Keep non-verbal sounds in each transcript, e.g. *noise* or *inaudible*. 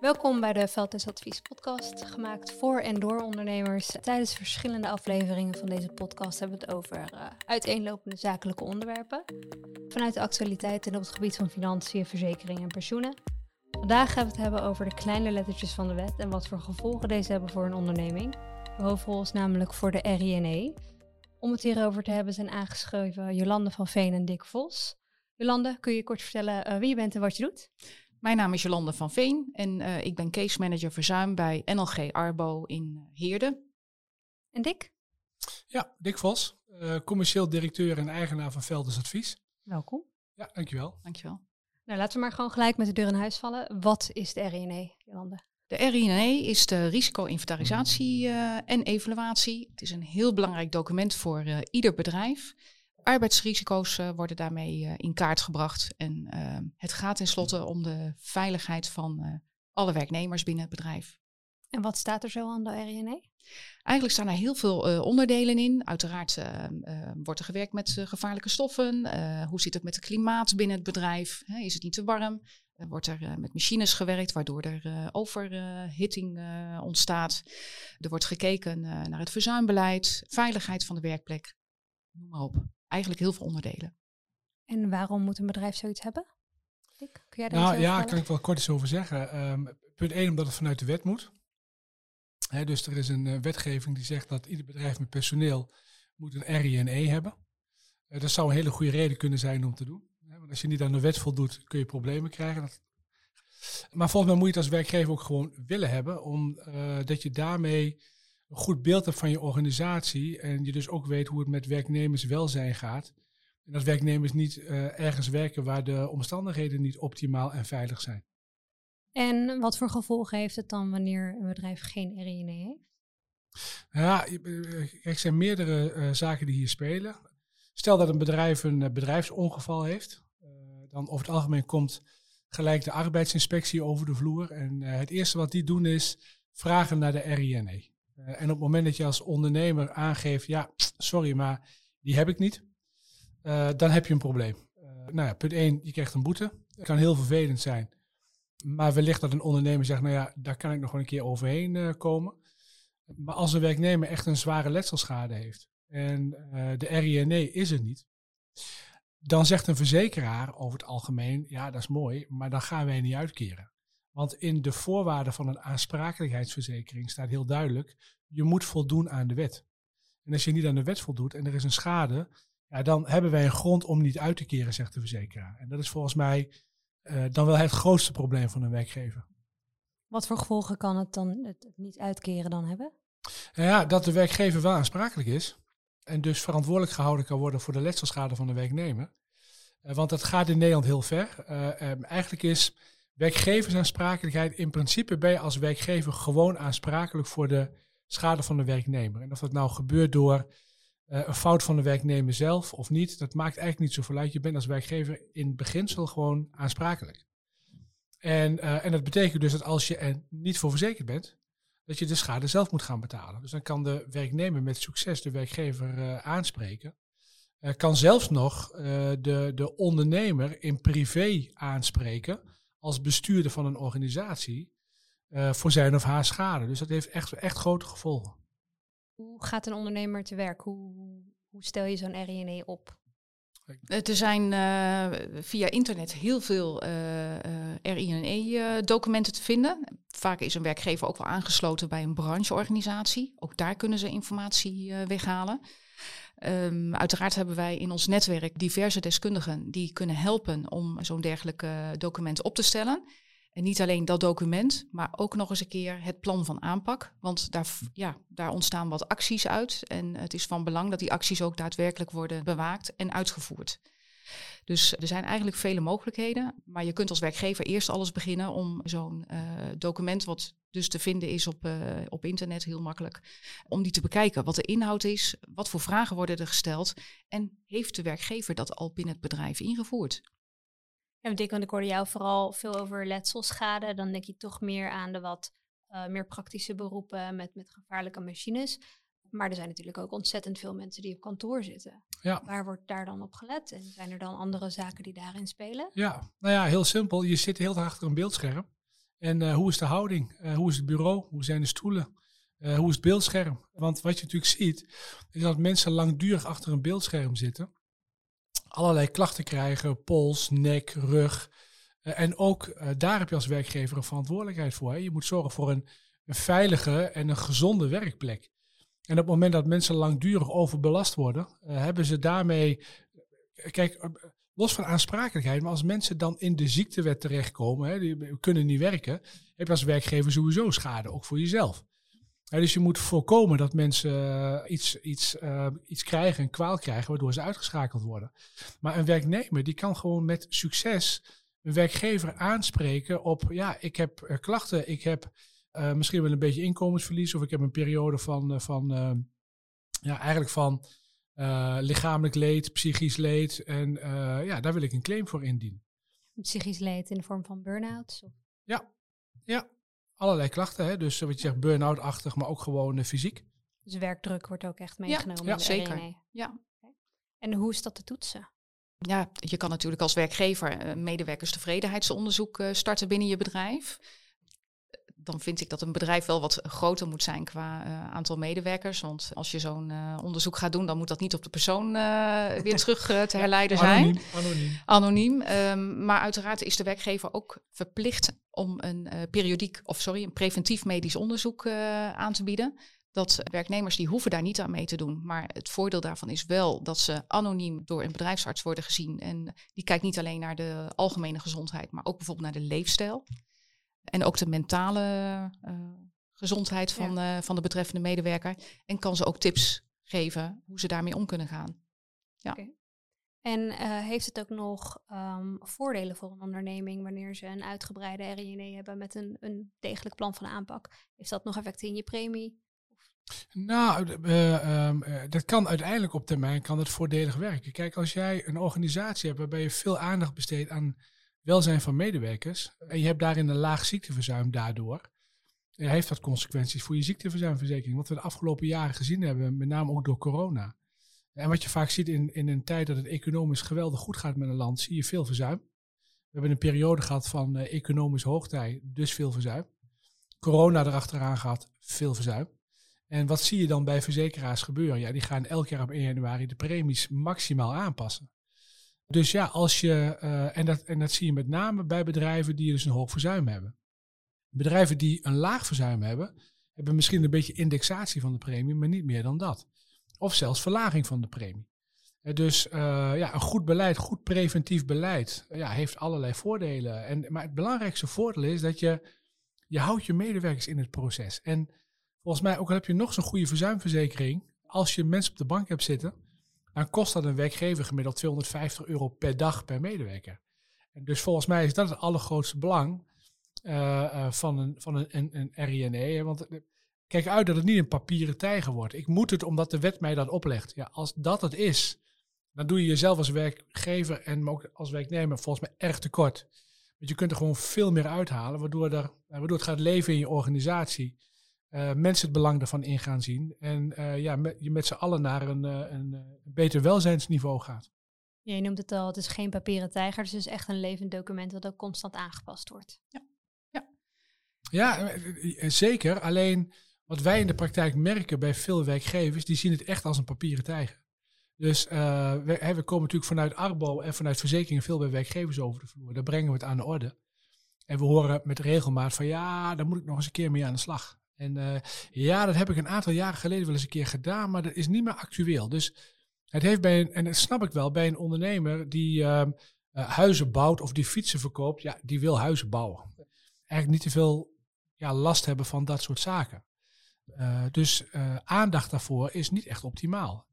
Welkom bij de Veldtestadvies podcast, gemaakt voor en door ondernemers. Tijdens verschillende afleveringen van deze podcast hebben we het over uh, uiteenlopende zakelijke onderwerpen. Vanuit de actualiteiten op het gebied van financiën, verzekeringen en pensioenen. Vandaag gaan we het hebben over de kleine lettertjes van de wet en wat voor gevolgen deze hebben voor een onderneming. De hoofdrol is namelijk voor de RINE. Om het hierover te hebben zijn aangeschreven Jolande van Veen en Dick Vos. Jolande, kun je kort vertellen uh, wie je bent en wat je doet? Mijn naam is Jolande van Veen en uh, ik ben case manager verzuim bij NLG Arbo in Heerde. En Dick? Ja, Dick Vos, uh, commercieel directeur en eigenaar van Velders Advies. Welkom. Ja, dankjewel. Dankjewel. Nou, laten we maar gewoon gelijk met de deur in huis vallen. Wat is de RINE, Jolande? De RINE is de risico-inventarisatie uh, en evaluatie. Het is een heel belangrijk document voor uh, ieder bedrijf. Arbeidsrisico's uh, worden daarmee in kaart gebracht. En het gaat tenslotte om de veiligheid van alle werknemers binnen het bedrijf. En wat staat er zo aan de RINE? Eigenlijk staan er heel veel uh, onderdelen in. Uiteraard uh, uh, wordt er gewerkt met gevaarlijke stoffen. hoe zit het met het klimaat binnen het bedrijf? Is het niet te warm? wordt er met machines gewerkt, waardoor er overhitting ontstaat. Er wordt gekeken naar het verzuimbeleid, veiligheid van de werkplek. Noem maar op. Eigenlijk heel veel onderdelen. En waarom moet een bedrijf zoiets hebben? Dick, kun jij daar nou ja, daar kan ik wel kort iets over zeggen. Um, punt 1, omdat het vanuit de wet moet. He, dus er is een uh, wetgeving die zegt dat ieder bedrijf met personeel moet een RINE hebben. Uh, dat zou een hele goede reden kunnen zijn om te doen. He, want als je niet aan de wet voldoet, kun je problemen krijgen. Dat... Maar volgens mij moet je het als werkgever ook gewoon willen hebben, omdat uh, je daarmee een goed beeld hebt van je organisatie en je dus ook weet hoe het met werknemerswelzijn gaat. En dat werknemers niet ergens werken waar de omstandigheden niet optimaal en veilig zijn. En wat voor gevolgen heeft het dan wanneer een bedrijf geen RINE heeft? Ja, er zijn meerdere uh, zaken die hier spelen. Stel dat een bedrijf een uh, bedrijfsongeval heeft, dan over het algemeen komt gelijk de arbeidsinspectie over de vloer. En het eerste wat die doen is vragen naar de RINE. En op het moment dat je als ondernemer aangeeft, ja, sorry, maar die heb ik niet, dan heb je een probleem. nou ja, punt 1, je krijgt een boete. Het kan heel vervelend zijn. Maar wellicht dat een ondernemer zegt, nou ja, daar kan ik nog wel een keer overheen komen. Maar als een werknemer echt een zware letselschade heeft en de RINE is er niet, dan zegt een verzekeraar over het algemeen, ja dat is mooi, maar dan gaan wij niet uitkeren. Want in de voorwaarden van een aansprakelijkheidsverzekering staat heel duidelijk, je moet voldoen aan de wet. En als je niet aan de wet voldoet en er is een schade, ja, dan hebben wij een grond om niet uit te keren, zegt de verzekeraar. En dat is volgens mij uh, dan wel het grootste probleem van een werkgever. Wat voor gevolgen kan het dan het niet uitkeren dan hebben? Nou ja, dat de werkgever wel aansprakelijk is en dus verantwoordelijk gehouden kan worden voor de letselschade van de werknemer. Uh, want dat gaat in Nederland heel ver. Uh, um, eigenlijk is werkgeversaansprakelijkheid in principe ben je als werkgever gewoon aansprakelijk voor de schade van de werknemer. En of dat nou gebeurt door uh, een fout van de werknemer zelf of niet, dat maakt eigenlijk niet zoveel uit. Je bent als werkgever in beginsel gewoon aansprakelijk. En, uh, en dat betekent dus dat als je er niet voor verzekerd bent, dat je de schade zelf moet gaan betalen. Dus dan kan de werknemer met succes de werkgever uh, aanspreken. kan zelfs nog de, de ondernemer in privé aanspreken als bestuurder van een organisatie voor zijn of haar schade. Dus dat heeft echt, echt grote gevolgen. Hoe gaat een ondernemer te werk? Hoe, hoe stel je zo'n RINE op? Er zijn uh, via internet heel veel uh, uh, RINE-documenten te vinden. Vaak is een werkgever ook wel aangesloten bij een brancheorganisatie. Ook daar kunnen ze informatie weghalen. Um, uiteraard hebben wij in ons netwerk diverse deskundigen die kunnen helpen om zo'n dergelijke document op te stellen. En niet alleen dat document, maar ook nog eens een keer het plan van aanpak. Want daar, ja, daar ontstaan wat acties uit. En het is van belang dat die acties ook daadwerkelijk worden bewaakt en uitgevoerd. Dus er zijn eigenlijk vele mogelijkheden. Maar je kunt als werkgever eerst alles beginnen om zo'n uh, document, wat dus te vinden is op, uh, op internet, heel makkelijk, om die te bekijken. Wat de inhoud is, wat voor vragen worden er gesteld en heeft de werkgever dat al binnen het bedrijf ingevoerd? Ja, want ik hoorde jou vooral veel over letselschade. Dan denk je toch meer aan de wat uh, meer praktische beroepen met, met gevaarlijke machines. Maar er zijn natuurlijk ook ontzettend veel mensen die op kantoor zitten. Ja. Waar wordt daar dan op gelet? En zijn er dan andere zaken die daarin spelen? Ja, nou ja, heel simpel. Je zit heel achter een beeldscherm. En uh, hoe is de houding? Uh, hoe is het bureau? Hoe zijn de stoelen? Uh, hoe is het beeldscherm? Want wat je natuurlijk ziet, is dat mensen langdurig achter een beeldscherm zitten. Allerlei klachten krijgen, pols, nek, rug. en ook daar heb je als werkgever een verantwoordelijkheid voor. Hè? Je moet zorgen voor een, een veilige en een gezonde werkplek. En op het moment dat mensen langdurig overbelast worden, hebben ze daarmee. Kijk, los van aansprakelijkheid, maar als mensen dan in de ziektewet terechtkomen, hè, die kunnen niet werken, heb je als werkgever sowieso schade, ook voor jezelf. dus je moet voorkomen dat mensen iets, iets, iets krijgen, een kwaal krijgen, waardoor ze uitgeschakeld worden. Maar een werknemer die kan gewoon met succes een werkgever aanspreken op, ja, ik heb klachten, ik heb misschien wel een beetje inkomensverlies of ik heb een periode van, van ja, eigenlijk van uh, lichamelijk leed, psychisch leed. En uh, ja, daar wil ik een claim voor indienen. Psychisch leed in de vorm van burn-outs? Ja, ja, allerlei klachten. Hè? Dus wat je zegt, burn-out-achtig, maar ook gewoon uh, fysiek. Dus werkdruk wordt ook echt meegenomen ja, in de zeker. Ja. En hoe is dat te toetsen? Ja, je kan natuurlijk als werkgever medewerkerstevredenheidsonderzoek starten binnen je bedrijf dan vind ik dat een bedrijf wel wat groter moet zijn qua uh, aantal medewerkers. Want als je zo'n uh, onderzoek gaat doen, dan moet dat niet op de persoon uh, *laughs* weer terug te herleiden zijn. Anoniem. Anoniem. Anoniem. Um, maar uiteraard is de werkgever ook verplicht om een periodiek, of sorry, een preventief medisch onderzoek aan te bieden. Dat werknemers die hoeven daar niet aan mee te doen. Maar het voordeel daarvan is wel dat ze anoniem door een bedrijfsarts worden gezien. En die kijkt niet alleen naar de algemene gezondheid, maar ook bijvoorbeeld naar de leefstijl. En ook de mentale uh, gezondheid van, ja. uh, van de betreffende medewerker. En kan ze ook tips geven hoe ze daarmee om kunnen gaan. Ja. Okay. En uh, heeft het ook nog um, voordelen voor een onderneming wanneer ze een uitgebreide RINE hebben met een, een degelijk plan van aanpak? Heeft dat nog effecten in je premie? Nou, uh, um, uh, dat kan uiteindelijk op termijn kan het voordelig werken. Kijk, als jij een organisatie hebt waarbij je veel aandacht besteedt aan welzijn van medewerkers en je hebt daarin een laag ziekteverzuim daardoor, heeft dat consequenties voor je ziekteverzuimverzekering. Wat we de afgelopen jaren gezien hebben, met name ook door corona. En wat je vaak ziet in, in een tijd dat het economisch geweldig goed gaat met een land, zie je veel verzuim. We hebben een periode gehad van uh, economisch hoogtij, dus veel verzuim. Corona erachteraan gehad, veel verzuim. En wat zie je dan bij verzekeraars gebeuren? Ja, die gaan elk jaar op 1 januari de premies maximaal aanpassen. Dus ja, als je, uh, en, dat, en dat zie je met name bij bedrijven die dus een hoog verzuim hebben. Bedrijven die een laag verzuim hebben, hebben misschien een beetje indexatie van de premie, maar niet meer dan dat. Of zelfs verlaging van de premie. Uh, dus uh, ja, een goed beleid, goed preventief beleid, ja, heeft allerlei voordelen. En, maar het belangrijkste voordeel is dat je, je houdt je medewerkers in het proces. En volgens mij, ook al heb je nog zo'n goede verzuimverzekering, als je mensen op de bank hebt zitten, dan kost dat een werkgever gemiddeld 250 euro per dag per medewerker. En dus volgens mij is dat het allergrootste belang uh, uh, van een, van een, een, een RINE. Want kijk uit dat het niet een papieren tijger wordt. Ik moet het omdat de wet mij dat oplegt. Ja, als dat het is, dan doe je jezelf als werkgever en ook als werknemer volgens mij erg tekort. Want je kunt er gewoon veel meer uithalen, waardoor, er, waardoor het gaat leven in je organisatie. Uh, mensen het belang ervan in gaan zien. En uh, ja, met, je met z'n allen naar een, uh, een, een, beter welzijnsniveau gaat. Ja, je noemt het al, het is geen papieren tijger. Dus het is echt een levend document dat ook constant aangepast wordt. Ja, ja. ja zeker. Alleen wat wij in de praktijk merken bij veel werkgevers, die zien het echt als een papieren tijger. Dus we, we, komen natuurlijk vanuit Arbo en vanuit verzekeringen veel bij werkgevers over de vloer. Daar brengen we het aan de orde. En we horen met regelmaat van ja, daar moet ik nog eens een keer mee aan de slag. En uh, ja, dat heb ik een aantal jaren geleden wel eens een keer gedaan, maar dat is niet meer actueel. Dus het heeft bij een, en dat snap ik wel, bij een ondernemer die uh, uh, huizen bouwt of die fietsen verkoopt, ja, die wil huizen bouwen. Eigenlijk niet te veel ja, last hebben van dat soort zaken. dus aandacht daarvoor is niet echt optimaal.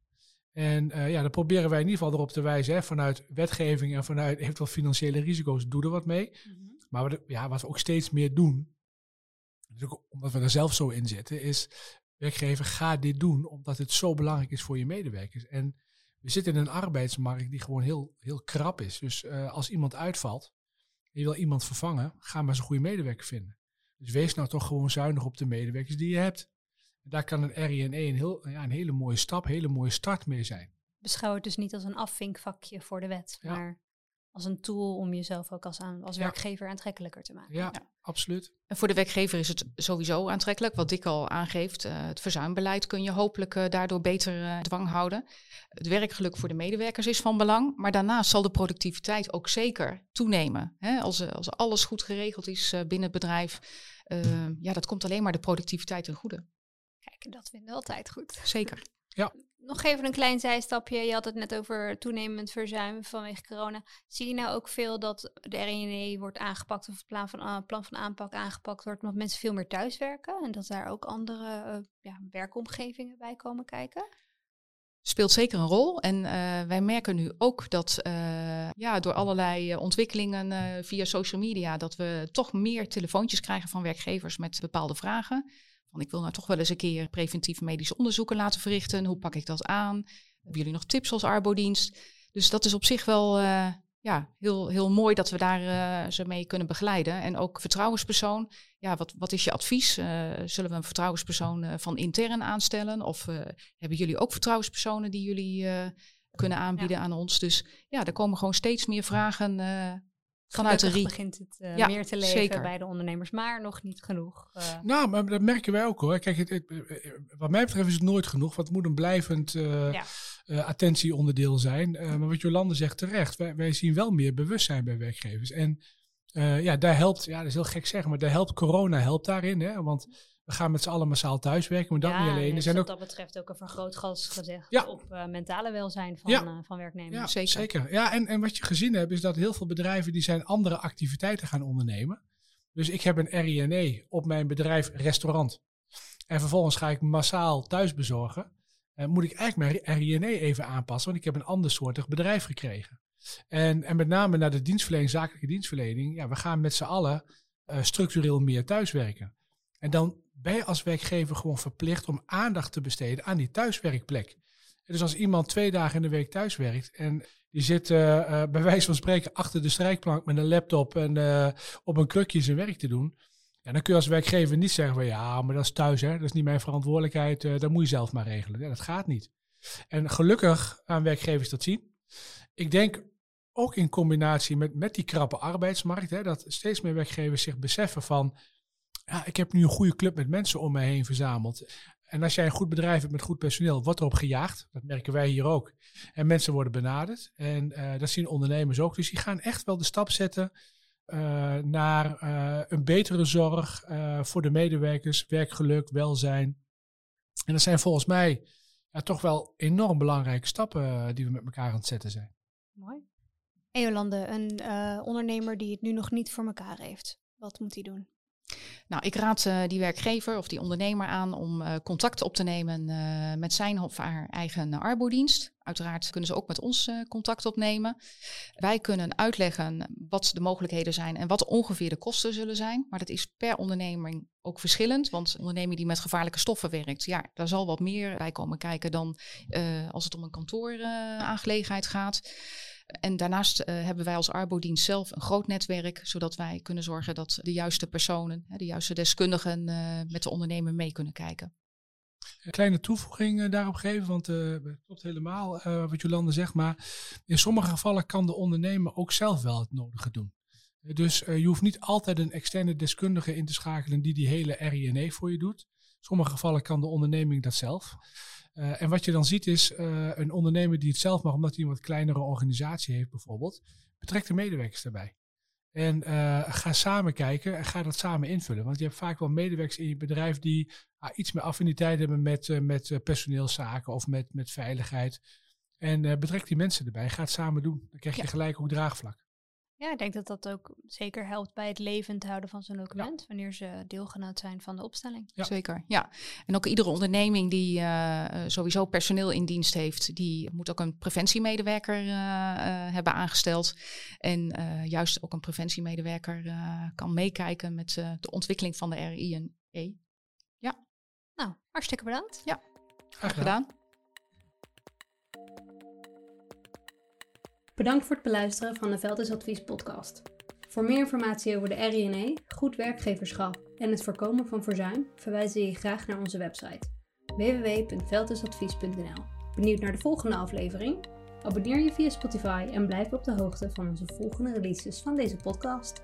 En ja, dan proberen wij in ieder geval erop te wijzen, hè, vanuit wetgeving en vanuit eventueel financiële risico's, doe er wat mee. Mm -hmm. Maar ja, wat we ook steeds meer doen, omdat we er zelf zo in zitten, is werkgever, ga dit doen, omdat het zo belangrijk is voor je medewerkers. En we zitten in een arbeidsmarkt die gewoon heel, heel krap is. Dus uh, als iemand uitvalt en je wil iemand vervangen, ga maar eens een goede medewerker vinden. Dus wees nou toch gewoon zuinig op de medewerkers die je hebt. Daar kan een RINE een, heel, ja, een hele mooie stap, een hele mooie start mee zijn. Beschouw het dus niet als een afvinkvakje voor de wet, Ja. maar als een tool om jezelf ook als, aan, als Ja. werkgever aantrekkelijker te maken. Ja, absoluut. En voor de werkgever is het sowieso aantrekkelijk. Wat Dick al aangeeft, eh, het verzuimbeleid kun je hopelijk eh, daardoor beter eh, dwang houden. Het werkgeluk voor de medewerkers is van belang. Maar daarnaast zal de productiviteit ook zeker toenemen. Hè? Als, als alles goed geregeld is eh, binnen het bedrijf, ja, dat komt alleen maar de productiviteit ten goede. Kijk, dat vinden we altijd goed. Zeker. Nog even een klein zijstapje. Je had het net over toenemend verzuim vanwege corona. Zie je nou ook veel dat de RINE wordt aangepakt of het plan van, plan van aanpak aangepakt wordt omdat mensen veel meer thuiswerken en dat daar ook andere eh, ja, werkomgevingen bij komen kijken? speelt zeker een rol. En eh, wij merken nu ook dat eh, ja, door allerlei ontwikkelingen eh, via social media, dat we toch meer telefoontjes krijgen van werkgevers met bepaalde vragen. Van ik wil nou toch wel eens een keer preventief medische onderzoeken laten verrichten. Hoe pak ik dat aan? Hebben jullie nog tips als arbodienst? Dus dat is op zich wel eh, ja, heel, heel mooi dat we daar eh, ze mee kunnen begeleiden. En ook vertrouwenspersoon. Ja, wat, wat is je advies? Eh, zullen we een vertrouwenspersoon van intern aanstellen? Of hebben jullie ook vertrouwenspersonen die jullie kunnen aanbieden aan ons? Dus ja, er komen gewoon steeds meer vragen vanuit de begint het eh, Ja, meer te leven zeker. bij de ondernemers, maar nog niet genoeg. eh. Nou, maar dat merken wij ook hoor. Kijk, het, het- eh, wat mij betreft is het nooit genoeg, want het moet een blijvend Ja. attentieonderdeel zijn. Eh, maar wat Jolande zegt terecht, wij, wij zien wel meer bewustzijn bij werkgevers. En eh, ja, daar helpt, ja, dat is heel gek zeggen, maar daar helpt corona helpt daarin. Hè? Want we gaan met z'n allen massaal thuiswerken, maar dat ja, niet alleen. er zijn is ook wat dat betreft ook een vergrootglas gezegd Ja. op eh, mentale welzijn van, Ja. eh, van werknemers. Ja, Zeker. zeker. Ja, en, en wat je gezien hebt, is dat heel veel bedrijven die zijn andere activiteiten gaan ondernemen. Dus ik heb een RINE op mijn bedrijf restaurant. En vervolgens ga ik massaal thuis bezorgen. En moet ik eigenlijk mijn RINE even aanpassen, want ik heb een ander soortig bedrijf gekregen. En, en met name naar de dienstverlening, zakelijke dienstverlening. Ja, we gaan met z'n allen eh, structureel meer thuiswerken. En dan ben je als werkgever gewoon verplicht om aandacht te besteden aan die thuiswerkplek. Dus als iemand twee dagen in de week thuis werkt en die zit eh, eh, bij wijze van spreken achter de strijkplank met een laptop en eh, op een krukje zijn werk te doen, ja, dan kun je als werkgever niet zeggen van ja, maar dat is thuis, hè, dat is niet mijn verantwoordelijkheid, eh, dat moet je zelf maar regelen. Ja, dat gaat niet. En gelukkig aan werkgevers dat zien. Ik denk ook in combinatie met, met die krappe arbeidsmarkt, hè, dat steeds meer werkgevers zich beseffen van ja, ik heb nu een goede club met mensen om mij heen verzameld. En als jij een goed bedrijf hebt met goed personeel, wordt erop gejaagd. Dat merken wij hier ook. En mensen worden benaderd. En eh, dat zien ondernemers ook. Dus die gaan echt wel de stap zetten eh, naar eh, een betere zorg voor de medewerkers, werkgeluk, welzijn. En dat zijn volgens mij toch wel enorm belangrijke stappen die we met elkaar aan het zetten zijn. Mooi. En Jolande, een ondernemer die het nu nog niet voor elkaar heeft, wat moet hij doen? Nou, ik raad eh, die werkgever of die ondernemer aan om eh, contact op te nemen eh, met zijn of haar eigen arbodienst. Uiteraard kunnen ze ook met ons contact opnemen. Wij kunnen uitleggen wat de mogelijkheden zijn en wat ongeveer de kosten zullen zijn. Maar dat is per onderneming ook verschillend. Want een onderneming die met gevaarlijke stoffen werkt, ja, daar zal wat meer bij komen kijken dan als het om een kantoor aangelegenheid gaat. En daarnaast uh, hebben wij als Arbodienst zelf een groot netwerk, zodat wij kunnen zorgen dat de juiste personen, de juiste deskundigen uh, met de ondernemer mee kunnen kijken. Een kleine toevoeging uh, daarop geven, want uh, het klopt helemaal wat Jolande zegt, maar in sommige gevallen kan de ondernemer ook zelf wel het nodige doen. Dus je hoeft niet altijd een externe deskundige in te schakelen die die hele RINE voor je doet. In sommige gevallen kan de onderneming dat zelf. Uh, en wat je dan ziet is uh, een ondernemer die het zelf mag, omdat hij een wat kleinere organisatie heeft bijvoorbeeld, betrekt de medewerkers daarbij. En uh, ga samen kijken en ga dat samen invullen. Want je hebt vaak wel medewerkers in je bedrijf die ah, iets meer affiniteit hebben met, met personeelszaken of met, met veiligheid. En betrek die mensen erbij. Ga het samen doen. Dan krijg je ja. gelijk ook draagvlak. Ja, ik denk dat dat ook zeker helpt bij het levend houden van zo'n document, ja. wanneer ze deelgenoot zijn van de opstelling. Ja. Zeker, ja. En ook iedere onderneming die uh, sowieso personeel in dienst heeft, die moet ook een preventiemedewerker uh, uh, hebben aangesteld. En juist ook een preventiemedewerker kan meekijken met de ontwikkeling van de RI en E. Ja. Nou, hartstikke bedankt. Ja, graag gedaan. Bedankt voor het beluisteren van de Veldhuisadvies podcast. Voor meer informatie over de RINE, goed werkgeverschap en het voorkomen van verzuim verwijzen we je graag naar onze website www.veldusadvies.nl. Benieuwd naar de volgende aflevering? Abonneer je via Spotify en blijf op de hoogte van onze volgende releases van deze podcast.